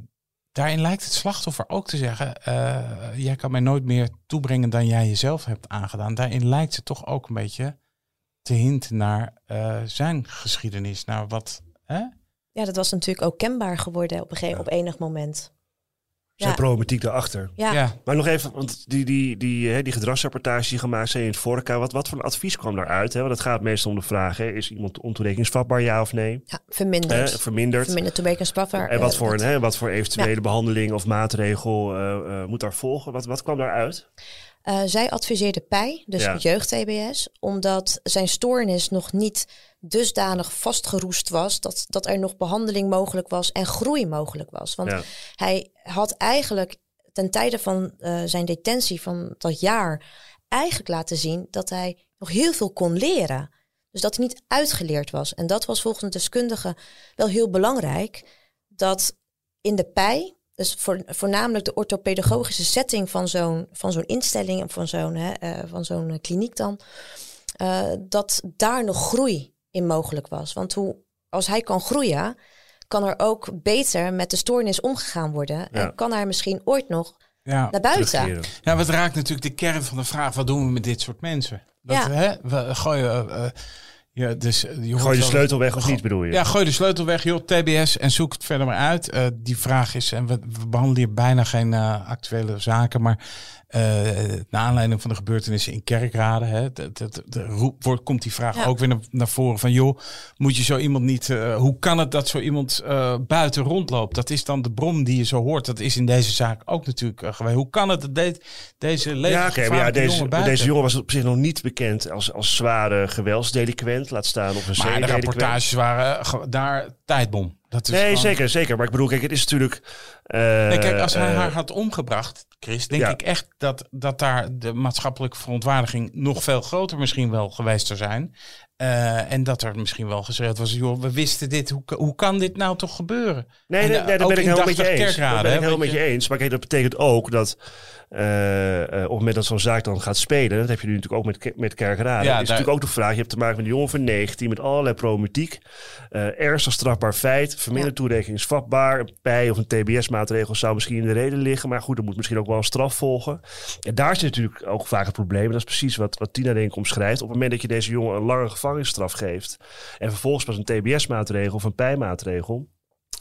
daarin lijkt het slachtoffer ook te zeggen: eh, jij kan mij nooit meer toebrengen dan jij jezelf hebt aangedaan. Daarin lijkt ze toch ook een beetje te hinten naar eh, zijn geschiedenis, naar wat. Hè? Ja, dat was natuurlijk ook kenbaar geworden op, een gegeven, op enig moment. Zijn Ja. problematiek daarachter. Ja, Ja. Maar nog even, want die, die, die, hè, die gedragsrapportage die gemaakt zijn in het vorige, wat, wat voor een advies kwam daaruit? Hè? Want het gaat meestal om de vraag, hè, is iemand ontoerekeningsvatbaar, ja of nee? ja verminderd. verminderd. Verminderd toerekeningsvatbaar. En wat eh, voor, een, hè, wat voor eventuele behandeling of maatregel eh, eh, moet daar volgen? Wat, wat kwam daaruit? Eh, zij adviseerde PEI, dus Ja. jeugd-TBS, omdat zijn stoornis nog niet dusdanig vastgeroest was dat, dat er nog behandeling mogelijk was en groei mogelijk was. Want Ja. hij had eigenlijk ten tijde van eh, zijn detentie van dat jaar eigenlijk laten zien dat hij nog heel veel kon leren. Dus dat hij niet uitgeleerd was. En dat was volgens een deskundige wel heel belangrijk. Dat in de PEI, dus voor, voornamelijk de orthopedagogische setting van zo'n, van zo'n instelling en van zo'n, hè, eh, van zo'n eh, kliniek dan, eh, dat daar nog groei in mogelijk was. Want hoe, als hij kan groeien, kan er ook beter met de stoornis omgegaan worden. Ja. En kan hij misschien ooit nog Ja. naar buiten. Ja, wat raakt natuurlijk de kern van de vraag: wat doen we met dit soort mensen? Dat, Ja. hè, we gooien. Ja, dus, eh, je Gooi je wel- sleutel weg of niet, bedoel je? Ja, gooi de sleutel weg, joh, TBS en zoek het verder maar uit. Eh, die vraag is, en we, we behandelen hier bijna geen eh, actuele zaken, maar eh naar aanleiding van de gebeurtenissen in Kerkrade, hè, de, de, de, de roep, wordt, komt die vraag Ja. ook weer naar, naar voren van, joh, moet je zo iemand niet, eh, hoe kan het dat zo iemand eh, buiten rondloopt? Dat is dan de brom die je zo hoort. Dat is in deze zaak ook natuurlijk geweest. Hoe kan het dat de- deze Ja, maar ja, deze, jongen maar buiten? deze jongen was op zich nog niet bekend als, als zware geweldsdelinquent. Laat staan op een maar de zeedelinquent. rapportages waren eh, daar tijdbom. Dat is Nee, gewoon- zeker, zeker. Maar ik bedoel, kijk, het is natuurlijk... eh, Nee, kijk, als hij eh, haar had omgebracht, Chris, denk ja. ik echt dat, dat daar de maatschappelijke verontwaardiging nog veel groter misschien wel geweest zou zijn. Eh, en dat er misschien wel gezegd was, joh, we wisten dit, hoe, hoe kan dit nou toch gebeuren? Nee, En, nee, nee, daar ben ik helemaal met je eens. Dat ben ik helemaal met je eens. Maar kijk, dat betekent ook dat op het moment dat zo'n zaak dan gaat spelen, dat heb je nu natuurlijk ook met, met Kerkrade, Ja, is daar- natuurlijk ook de vraag, je hebt te maken met een jongen van 19 met allerlei problematiek, eh ernstig strafbaar feit, verminderd toerekeningsvatbaar, een PEI of een TBS-maatregel zou misschien in de reden liggen, maar goed, er moet misschien ook wel een straf volgen. En daar zit natuurlijk ook vaak het probleem, en dat is precies wat, wat Tina denk ik omschrijft, op het moment dat je deze jongen een lange gevangenisstraf geeft en vervolgens pas een TBS-maatregel of een PEI-maatregel,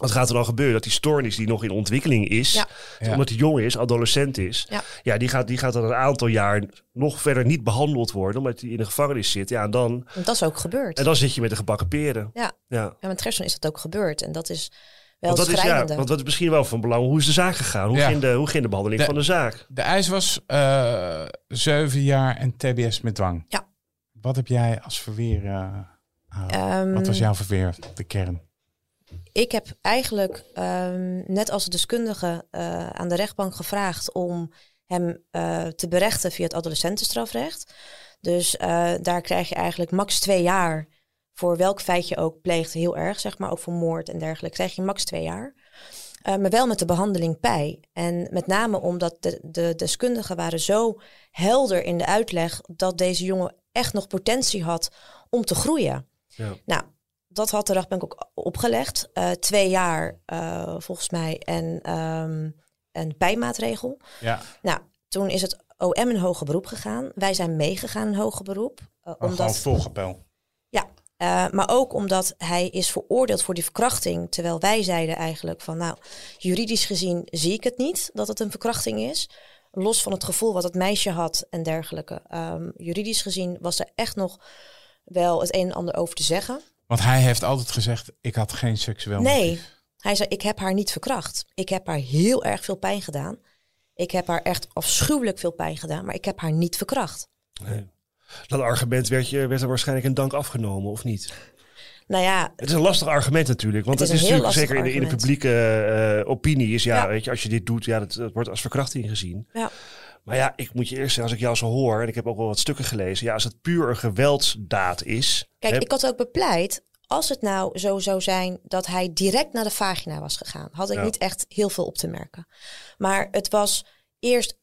wat gaat er dan gebeuren? Dat die stoornis die nog in ontwikkeling is, Ja. Ja. omdat hij jong is, adolescent is, Ja. ja, die, gaat, die gaat dan een aantal jaar nog verder niet behandeld worden, omdat hij in de gevangenis zit. Ja, en dan, En dat is ook gebeurd. en dan zit je met de gebakken peren. Ja. Ja. Ja, met Gerson is dat ook gebeurd. En dat is wel Want dat, is, ja, want dat is misschien wel van belang. Hoe is de zaak gegaan? Hoe, Ja. ging, de, hoe ging de behandeling De- van de zaak? De eis was eh, zeven jaar en TBS met dwang. Ja. Wat heb jij als verweer? eh? Ehm, wat was jouw verweer, de kern? Ik heb eigenlijk, ehm, net als de deskundige, eh, aan de rechtbank gevraagd om hem eh, te berechten via het adolescentenstrafrecht. Dus eh, daar krijg je eigenlijk max twee jaar voor welk feit je ook pleegt. Heel erg, zeg maar, ook voor moord en dergelijke. Krijg je max twee jaar. Maar wel met de behandeling PEI. En met name omdat de, de deskundigen waren zo helder in de uitleg dat deze jongen echt nog potentie had om te groeien. Ja. Nou, dat had de rechtbank ook opgelegd. Eh, twee jaar eh, volgens mij en ehm, een bijmaatregel. Ja, Nou, toen is het OM in hoger beroep gegaan. Wij zijn meegegaan in hoger beroep. gewoon omdat, volgepel. ja, maar ook omdat hij is veroordeeld voor die verkrachting. Terwijl wij zeiden eigenlijk van, nou, juridisch gezien zie ik het niet dat het een verkrachting is. Los van het gevoel wat het meisje had en dergelijke. Ehm, juridisch gezien was er echt nog wel het een en ander over te zeggen. Want hij heeft altijd gezegd, ik had geen seksueel Nee, motief. hij zei: Ik heb haar niet verkracht. Ik heb haar heel erg veel pijn gedaan. Ik heb haar echt afschuwelijk veel pijn gedaan, maar ik heb haar niet verkracht. Nee. Dat argument werd, je, werd er waarschijnlijk een dank afgenomen, of niet? Nou ja, Het is een lastig argument natuurlijk. Want Het het is natuurlijk zeker in de, in de publieke eh, opinie is ja, Ja. weet je, als je dit doet, ja, dat, dat wordt als verkrachting gezien. ja, Maar ja, ik moet je eerst zeggen, als ik jou zo hoor, en ik heb ook wel wat stukken gelezen, ja, als het puur een geweldsdaad is. kijk, hè, ik had ook bepleit. Als het nou zo zou zijn dat hij direct naar de vagina was gegaan, had ik Ja. niet echt heel veel op te merken. Maar het was eerst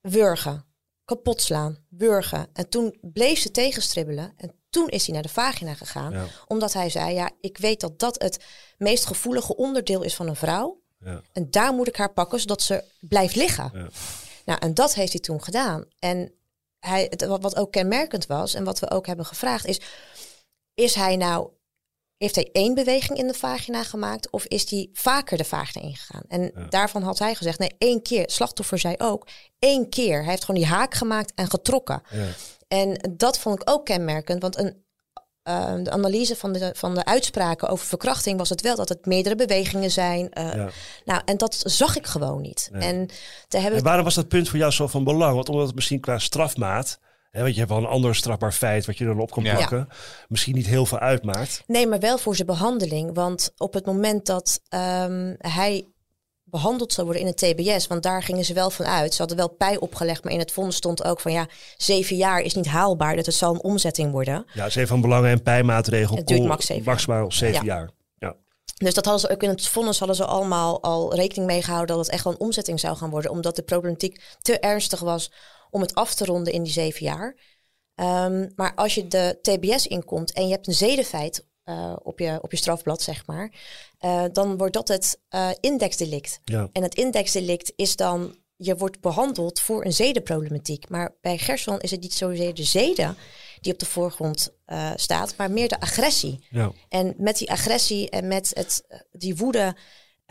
wurgen, kapot slaan, wurgen. En toen bleef ze tegenstribbelen. En toen is hij naar de vagina gegaan. Ja. Omdat hij zei, ja, ik weet dat dat het meest gevoelige onderdeel is van een vrouw. Ja. En daar moet ik haar pakken, zodat ze blijft liggen. Nou, en dat heeft hij toen gedaan. En hij, het, wat ook kenmerkend was en wat we ook hebben gevraagd is... is hij nou... Heeft hij één beweging in de vagina gemaakt of is hij vaker de vagina ingegaan? En daarvan had hij gezegd, nee, één keer. Slachtoffer zei ook, één keer. Hij heeft gewoon die haak gemaakt en getrokken. Ja. En dat vond ik ook kenmerkend, want een, eh, de analyse van de, van de uitspraken over verkrachting was het wel dat het meerdere bewegingen zijn. eh, Ja. Nou, en dat zag ik gewoon niet. En te hebben En waarom was dat punt voor jou zo van belang? Want omdat het misschien qua strafmaat, hè, want je hebt wel een ander strafbaar feit wat je dan op kan Ja. plakken, misschien niet heel veel uitmaakt. Nee, maar wel voor zijn behandeling. Want op het moment dat ehm, hij behandeld zou worden in het TBS, want daar gingen ze wel van uit. Ze hadden wel pij opgelegd, maar in het vonnis stond ook van ja, zeven jaar is niet haalbaar, dat het zal een omzetting worden. Ja, is even van belangen en pijmaatregel. Het duurt max zeven jaar. maximaal zeven Ja. jaar. Ja. Dus dat hadden ze ook in het vonnis hadden ze allemaal al rekening mee gehouden dat het echt wel een omzetting zou gaan worden, omdat de problematiek te ernstig was om het af te ronden in die zeven jaar. Ehm, maar als je de TBS inkomt en je hebt een zedenfeit eh, op, je, op je strafblad, zeg maar, eh, dan wordt dat het eh, indexdelict. Ja. En het indexdelict is dan, je wordt behandeld voor een zedenproblematiek. Maar bij Gerson is het niet zozeer de zeden die op de voorgrond staat, maar meer de agressie. Ja. En met die agressie en met het, die woede.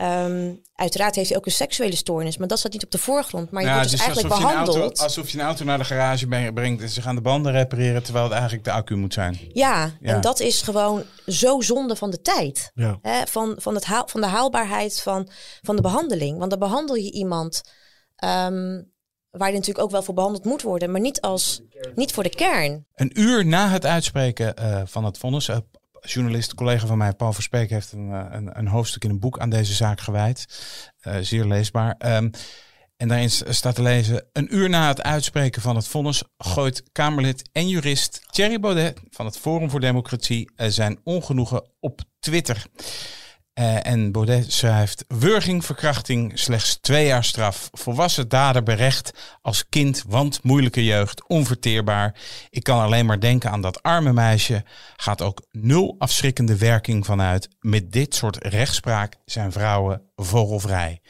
Ehm, uiteraard heeft hij ook een seksuele stoornis, maar dat staat niet op de voorgrond. Maar je Ja, wordt dus is eigenlijk alsof je, een auto, behandeld. alsof je een auto naar de garage ben- brengt en ze gaan de banden repareren terwijl het eigenlijk de accu moet zijn. Ja, Ja. en dat is gewoon zo zonde van de tijd. Ja. Hè, van, van, het haal, van de haalbaarheid van, van de behandeling. Want dan behandel je iemand ehm, waar je natuurlijk ook wel voor behandeld moet worden, maar niet, als, niet voor de kern. Een uur na het uitspreken eh, van het vonnis, eh, journalist, collega van mij, Paul Verspeek, heeft een, eh, een, een hoofdstuk in een boek aan deze zaak gewijd. Eh, zeer leesbaar. Ehm, en daarin staat te lezen, een uur na het uitspreken van het vonnis gooit Kamerlid en jurist Thierry Baudet van het Forum voor Democratie eh, zijn ongenoegen op Twitter. Eh, en Baudet schrijft: Wurging, verkrachting, slechts twee jaar straf. Volwassen dader berecht als kind, want moeilijke jeugd, onverteerbaar. Ik kan alleen maar denken aan dat arme meisje. Gaat ook nul afschrikkende werking vanuit. Met dit soort rechtspraak zijn vrouwen vogelvrij.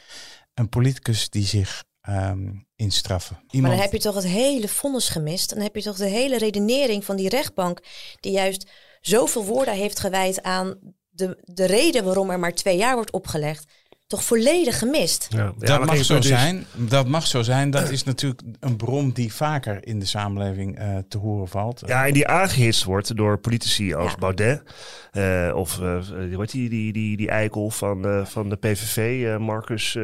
Een politicus die zich ehm instraffen. Maar Iemand, dan heb je toch het hele vonnis gemist. Dan heb je toch de hele redenering van die rechtbank, die juist zoveel woorden heeft gewijd aan de, de reden waarom er maar twee jaar wordt opgelegd, toch volledig gemist. Ja. Ja, dat mag zo dus- zijn. Dat mag zo zijn. Dat is natuurlijk een bron die vaker in de samenleving eh, te horen valt. Ja, en die aangehitst wordt door politici als Ja. Baudet. eh, of eh, heet die, die, die, die eikel van, eh, van de PVV, Marcus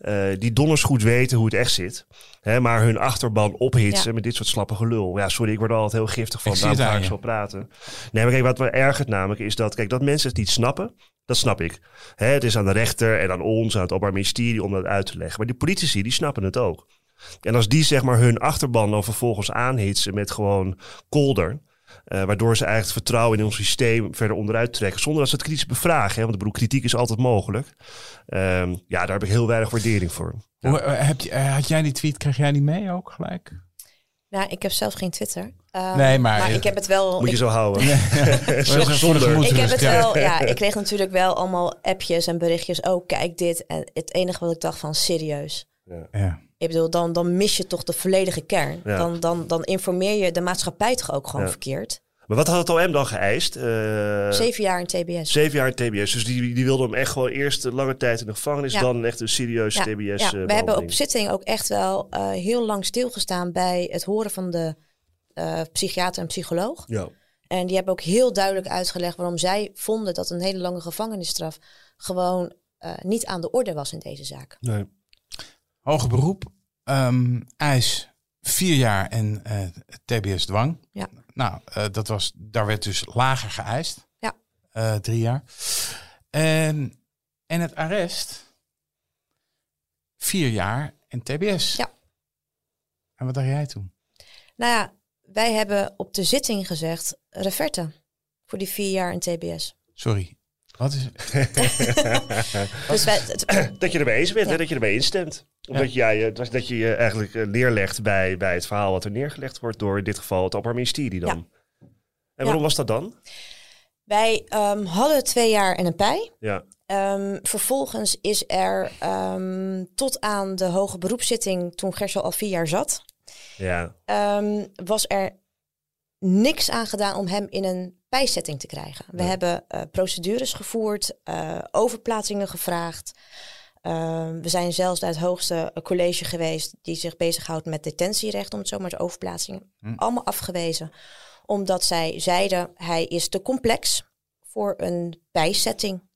uh. Eh, die donders goed weten hoe het echt zit. Hè, maar hun achterban ophitsen Ja. met dit soort slappe gelul. Ja, sorry, ik word er altijd heel giftig van. Ik Daarom ga aan ik zo praten. Nee, maar kijk, wat me ergert namelijk is dat, kijk, dat mensen het niet snappen. Dat snap ik. Hè, het is aan de rechter en aan ons, aan het Openbaar Ministerie om dat uit te leggen. Maar die politici, die snappen het ook. En als die zeg maar hun achterban dan vervolgens aanhitsen met gewoon kolder. Eh, waardoor ze eigenlijk het vertrouwen in ons systeem verder onderuit trekken. Zonder dat ze het kritisch bevragen. Hè? Want ik bedoel, kritiek is altijd mogelijk. Ehm, ja, daar heb ik heel weinig waardering voor. Hoe, eh, heb je, eh, had jij die tweet, kreeg jij die mee ook gelijk? Nou, ik heb zelf geen Twitter. Ehm, Nee, maar- ik heb het wel. Moet je ik, zo houden. Zonder. ik heb het ja. wel. Ja, ik kreeg natuurlijk wel allemaal appjes en berichtjes. Oh, kijk dit. En het enige wat ik dacht van serieus. Ja. Ik bedoel, dan, dan mis je toch de volledige kern. Ja. Dan, dan, dan informeer je de maatschappij toch ook gewoon Ja. verkeerd. Maar wat had het OM dan geëist? Eh, Zeven jaar in TBS. zeven jaar in TBS. Dus die, die wilde hem echt gewoon eerst een lange tijd in de gevangenis. Ja. Dan echt een serieus TBS. ja, eh, we hebben op zitting ook echt wel eh, heel lang stilgestaan bij het horen van de psychiater en psycholoog. Ja. En die hebben ook heel duidelijk uitgelegd waarom zij vonden dat een hele lange gevangenisstraf gewoon niet aan de orde was in deze zaak. Nee. Hoger beroep, ehm eis vier jaar en eh, TBS dwang. Ja. Nou, eh, dat was, daar werd dus lager geëist. Ja. Eh, drie jaar. En, en het arrest, vier jaar en TBS. Ja. En wat dacht jij toen? Nou ja, wij hebben op de zitting gezegd reverte voor die vier jaar in TBS. Sorry. Wat is Dus wij, het- Dat je ermee eens bent, Ja. hè? dat je ermee instemt. Omdat jij, eh, dat, dat je je eigenlijk eh, neerlegt bij, bij het verhaal wat er neergelegd wordt door in dit geval het Openbaar Ministerie dan. En waarom was dat dan? wij ehm, hadden twee jaar en een pij. Ja, Ehm, vervolgens is er ehm, tot aan de hoge beroepszitting, toen Gersel al vier jaar zat, Ja, was er niks aan gedaan om hem in een bijzetting te krijgen. We hebben eh, procedures gevoerd, overplaatsingen gevraagd. Ehm, we zijn zelfs naar het hoogste college geweest die zich bezighoudt met detentierecht, om het zo maar te overplaatsingen. Hm. Allemaal afgewezen, omdat zij zeiden hij is te complex voor een bijzetting.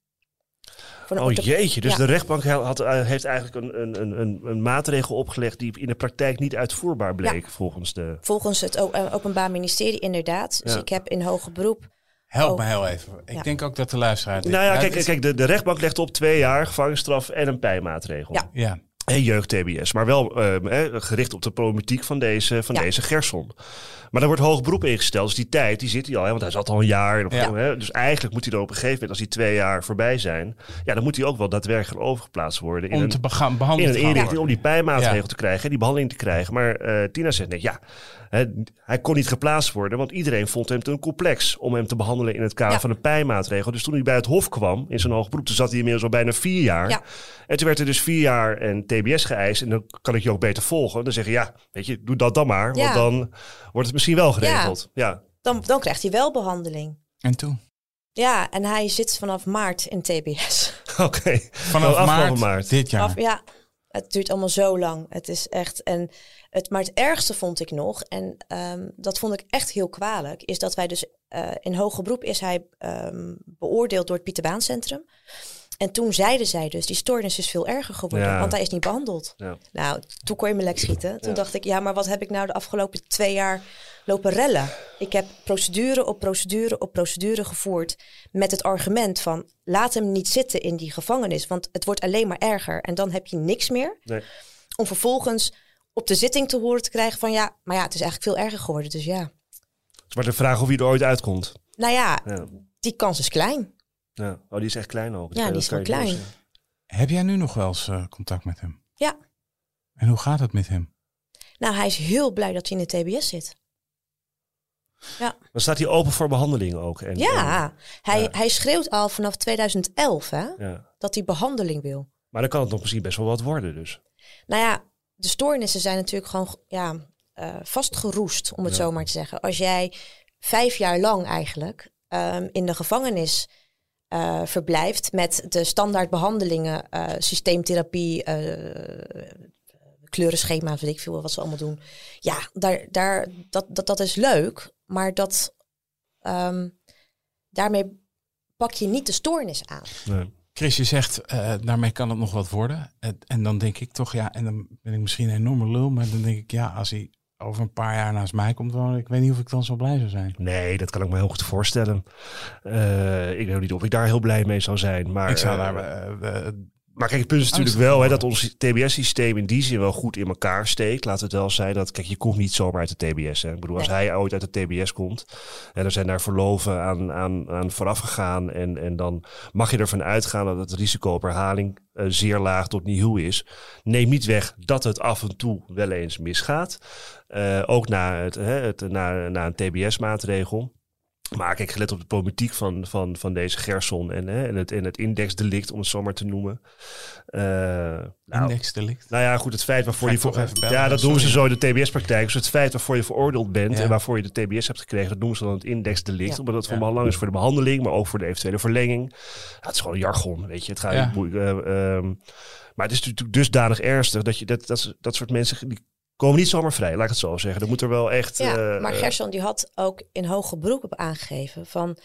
Voor een Oh jeetje, dus Ja. de rechtbank had, eh, heeft eigenlijk een, een, een, een, maatregel opgelegd die in de praktijk niet uitvoerbaar bleek volgens de... Volgens het eh, Openbaar Ministerie inderdaad. Dus ik heb in hoger beroep Help Oh. me heel even. Ik Ja. denk ook dat de luisteraar... dit- Nou ja, kijk, kijk de, de rechtbank legt op twee jaar gevangenisstraf en een pijnmaatregel. Ja. Ja, En jeugd-TBS, maar wel eh, eh, gericht op de problematiek van deze, van Ja. deze Gerson. Maar daar wordt hoog beroep ingesteld. Dus die tijd, die zit hij al. Hè, want hij zat al een jaar. Hè, dus eigenlijk moet hij er op een gegeven moment, als die twee jaar voorbij zijn... Ja, dan moet hij ook wel daadwerkelijk overgeplaatst worden. In om een, te bega- in behandeld een inrichting om die pijnmaatregel Ja. te krijgen, die behandeling te krijgen. Maar eh, Tina zegt net, ja, hè, hij kon niet geplaatst worden, want iedereen vond hem te complex om hem te behandelen in het kader Ja. van een pijnmaatregel. Dus toen hij bij het Hof kwam, in zijn hoge beroep, toen zat hij inmiddels al bijna vier jaar. Ja. En toen werd er dus vier jaar en TBS geëist. En dan kan ik je ook beter volgen. Dan zeggen, ja, weet je, doe dat dan maar. Ja. Want dan wordt het misschien wel geregeld. Ja. dan, dan krijgt hij wel behandeling. En toen? Ja, en hij zit vanaf maart in TBS. Oké. Vanaf maart, maart. dit jaar. Af, ja, het duurt allemaal zo lang. Het is echt. En het, maar het ergste vond ik nog, en ehm, dat vond ik echt heel kwalijk, is dat wij dus eh, in hoger beroep is hij ehm, beoordeeld door het Pieterbaancentrum. En toen zeiden zij dus, die stoornis is veel erger geworden, Ja. want hij is niet behandeld. Ja. Nou, toen kon je me lek schieten. Toen Ja. dacht ik, ja, maar wat heb ik nou de afgelopen twee jaar lopen rellen? Ik heb procedure op procedure op procedure gevoerd met het argument van laat hem niet zitten in die gevangenis, want het wordt alleen maar erger en dan heb je niks meer. Nee. Om vervolgens op de zitting te horen te krijgen van ja, maar ja, het is eigenlijk veel erger geworden. Dus ja, Het is maar de vraag of hij er ooit uitkomt. nou ja, Ja. die kans is klein. Ja. Oh, die is echt klein ook. Ja, die is je klein. Heb jij nu nog wel eens eh, contact met hem? Ja. En hoe gaat het met hem? Nou, hij is heel blij dat hij in de TBS zit. Dan staat hij open voor behandeling ook. En, Ja, hij, ja. hij schreeuwt al vanaf 2011 hè, ja. dat hij behandeling wil. Maar dan kan het nog misschien best wel wat worden dus. Nou ja, de stoornissen zijn natuurlijk gewoon ja, eh, vastgeroest, om het Ja. zo maar te zeggen. Als jij vijf jaar lang eigenlijk ehm, in de gevangenis eh, verblijft met de standaard behandelingen, eh, systeemtherapie, kleurenschema's, weet ik veel wat ze allemaal doen. Ja, daar, daar, dat, dat, dat is leuk, maar dat, ehm, daarmee pak je niet de stoornis aan. Nee. Chris, je zegt, eh, daarmee kan het nog wat worden. En- en dan denk ik toch, ja, en dan ben ik misschien een enorme lul, maar dan denk ik, ja, als hij over een paar jaar naast mij komt wonen, ik weet niet of ik dan zo blij zou zijn. Nee, dat kan ik me heel goed voorstellen. Eh, ik weet niet of ik daar heel blij mee zou zijn. Maar, ik zou eh, daar, Maar kijk, het punt is natuurlijk Angstig wel hè, dat ons TBS-systeem in die zin wel goed in elkaar steekt. Laat het wel zijn dat, kijk, je komt niet zomaar uit de TBS. Hè. Ik bedoel, als Nee. hij ooit uit de TBS komt en er zijn daar verloven aan, aan, aan vooraf gegaan. En, en dan mag je ervan uitgaan dat het risico op herhaling eh, zeer laag tot nihil is. Neem niet weg dat het af en toe wel eens misgaat. Eh, ook na, het, hè, het, na, na een TBS-maatregel. Maar kijk, gelet op de politiek van, van, van deze Gerson en, hè, en, het, en het indexdelict, om het zo maar te noemen. Eh, nou, indexdelict. nou ja, goed, het feit waarvoor je... ik voor- even bellen, ja, dat doen ze zo in de TBS-praktijk. Dus het feit waarvoor je veroordeeld bent Ja. en waarvoor je de TBS hebt gekregen, dat noemen ze dan het indexdelict. Ja. Omdat het van Ja. belang is voor de behandeling, maar ook voor de eventuele verlenging. Ja, het is gewoon jargon, weet je. Het gaat niet moeilijk. eh, ehm, maar het is natuurlijk dusdanig ernstig dat je dat, dat, dat soort mensen... Die, komen niet zomaar vrij, laat ik het zo zeggen. Er moet er wel echt... Ja, eh, maar eh, Gerson die had ook in hoge beroep op aangegeven van...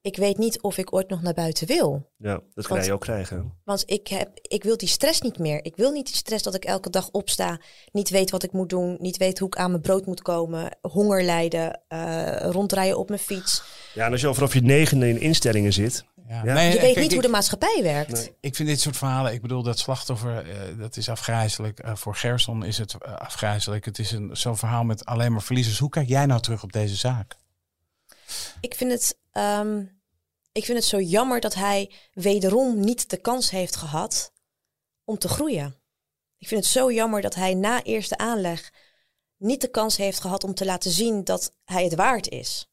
ik weet niet of ik ooit nog naar buiten wil. ja, dat kan je ook krijgen. Want ik, heb, ik wil die stress niet meer. Ik wil niet die stress dat ik elke dag opsta, niet weet wat ik moet doen, niet weet hoe ik aan mijn brood moet komen, honger lijden, eh, rondrijden op mijn fiets. Ja, en als je al vanaf je negende in instellingen zit... Ja. Ja. Nee, Je kijk, weet niet hoe de maatschappij werkt. Nee. Ik vind dit soort verhalen, ik bedoel dat slachtoffer, eh, dat is afgrijzelijk. Eh, voor Gerson is het eh, afgrijzelijk. Het is een, zo'n verhaal met alleen maar verliezers. Hoe kijk jij nou terug op deze zaak? Ik vind het, ehm, ik vind het zo jammer dat hij wederom niet de kans heeft gehad om te groeien. Ik vind het zo jammer dat hij na eerste aanleg niet de kans heeft gehad om te laten zien dat hij het waard is.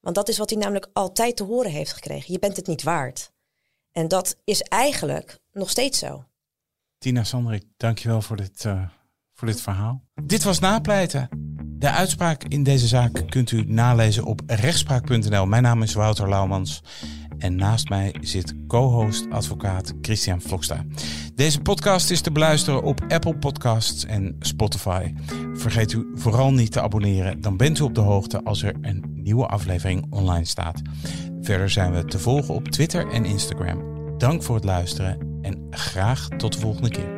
Want dat is wat hij namelijk altijd te horen heeft gekregen. Je bent het niet waard. En dat is eigenlijk nog steeds zo. Tina Sanderik, dankjewel voor dit, uh, voor dit verhaal. Dit was Napleiten. De uitspraak in deze zaak kunt u nalezen op rechtspraak.nl. Mijn naam is Wouter Laumans. En naast mij zit co-host advocaat Christian Vloksta. Deze podcast is te beluisteren op Apple Podcasts en Spotify. Vergeet u vooral niet te abonneren, dan bent u op de hoogte als er een nieuwe aflevering online staat. Verder zijn we te volgen op Twitter en Instagram. Dank voor het luisteren en graag tot de volgende keer.